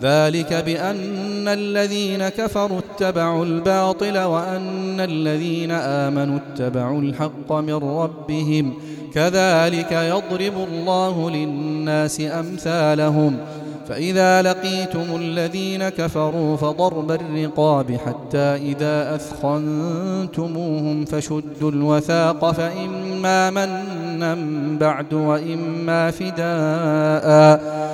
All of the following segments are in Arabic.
ذلك بأن الذين كفروا اتبعوا الباطل وأن الذين آمنوا اتبعوا الحق من ربهم. كذلك يضرب الله للناس أمثالهم. فإذا لقيتم الذين كفروا فضرب الرقاب حتى إذا أثخنتموهم فشدوا الوثاق فإما منا بعد وإما فداء.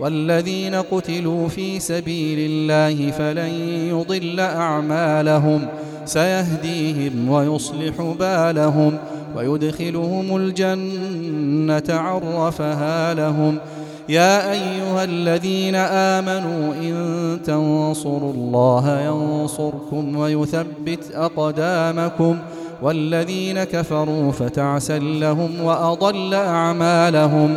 والذين قتلوا في سبيل الله فلن يضل أعمالهم. سيهديهم ويصلح بالهم ويدخلهم الجنة عرفها لهم. يا أيها الذين آمنوا إن تنصروا الله ينصركم ويثبت أقدامكم. والذين كفروا فتعسا لهم وأضل أعمالهم.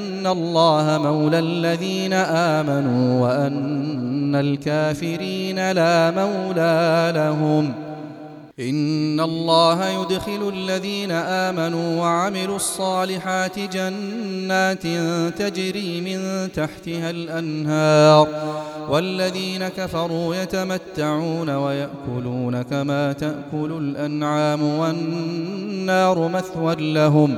الله مولى الذين آمنوا وأن الكافرين لا مولى لهم. إن الله يدخل الذين آمنوا وعملوا الصالحات جنات تجري من تحتها الأنهار. والذين كفروا يتمتعون ويأكلون كما تأكل الأنعام والنار مثوى لهم.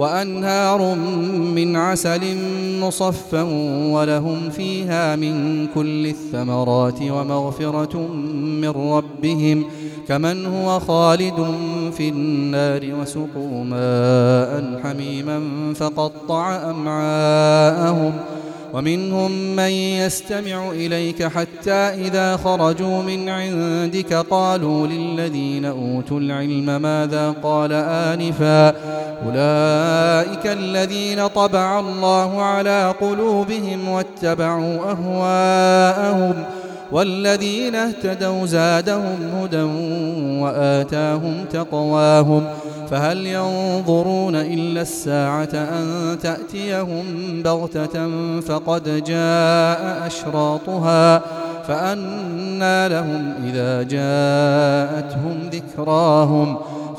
وأنهار من عسل مصفى ولهم فيها من كل الثمرات ومغفرة من ربهم كمن هو خالد في النار وسقوا ماء حميما فقطع أمعاءهم ومنهم من يستمع إليك حتى إذا خرجوا من عندك قالوا للذين أوتوا العلم ماذا قال آنفا أولئك الذين طبع الله على قلوبهم واتبعوا أهواءهم والذين اهتدوا زادهم هدى وآتاهم تقواهم فهل ينظرون إلا الساعة أن تأتيهم بغتة فقد جاء أشراطها فأنى لهم إذا جاءتهم ذكراهم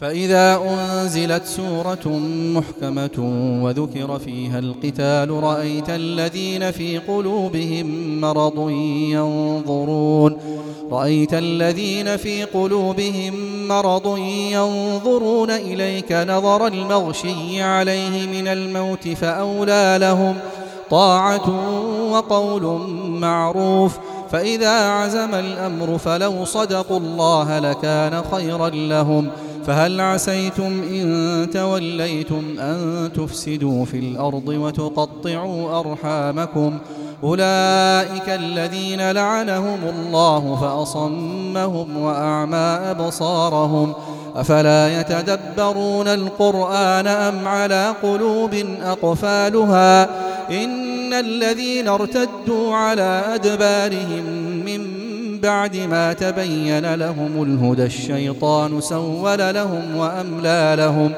فإذا أنزلت سورة محكمة وذكر فيها القتال رأيت الذين في قلوبهم مرض ينظرون. رأيت الذين في قلوبهم مرض ينظرون إليك نظر المغشي عليه من الموت فأولى لهم طاعة وقول معروف. فإذا عزم الأمر فلو صدقوا الله لكان خيرا لهم. فهل عسيتم إن توليتم أن تفسدوا في الأرض وتقطعوا أرحامكم؟ أولئك الذين لعنهم الله فأصمهم وأعمى أبصارهم. أفلا يتدبرون القرآن أم على قلوب أقفالها؟ إن الذين ارتدوا على أدبارهم من بعد ما تبين لهم الهدى الشيطان سول لهم وأملى لهم.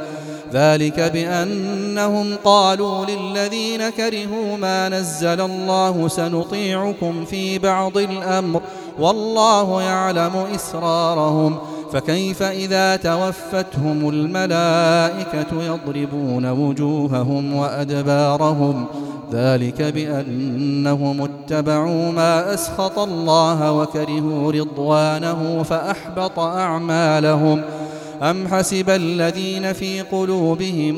ذلك بأنهم قالوا للذين كرهوا ما نزل الله سنطيعكم في بعض الأمر والله يعلم إسرارهم. فكيف إذا توفتهم الملائكة يضربون وجوههم وأدبارهم؟ ذلك بأنهم اتبعوا ما أسخط الله وكرهوا رضوانه فأحبط أعمالهم. أم حسب الذين في قلوبهم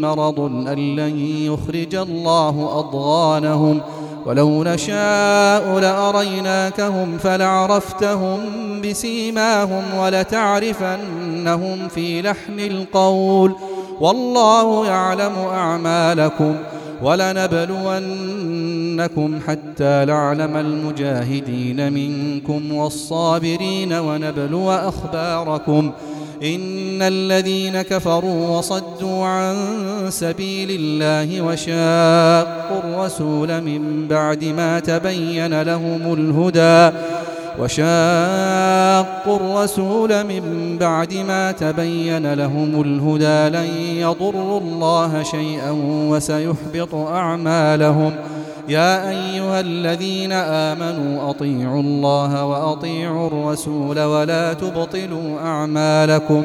مرض أن لن يخرج الله أضغانهم؟ ولو نشاء لأريناكهم فلعرفتهم بسيماهم ولتعرفنهم في لحن القول. والله يعلم أعمالكم. ولنبلونكم حتى نعلم المجاهدين منكم والصابرين ونبلو أخباركم. إن الذين كفروا وصدوا عن سبيل الله وشاقوا الرسول من بعد ما تبين لهم الهدى وشاقوا الرسول من بعد ما تبين لهم الهدى لن يضروا الله شيئا وسيحبط أعمالهم. يا أيها الذين آمنوا أطيعوا الله وأطيعوا الرسول ولا تبطلوا أعمالكم.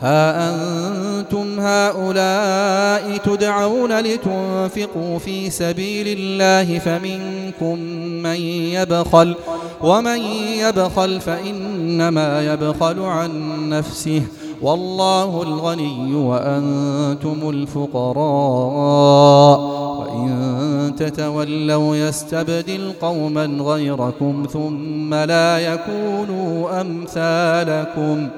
ها أنتم هؤلاء تدعون لتنفقوا في سبيل الله فمنكم من يبخل ومن يبخل فإنما يبخل عن نفسه والله الغني وأنتم الفقراء وإن تتولوا يستبدل قوما غيركم ثم لا يكونوا أمثالكم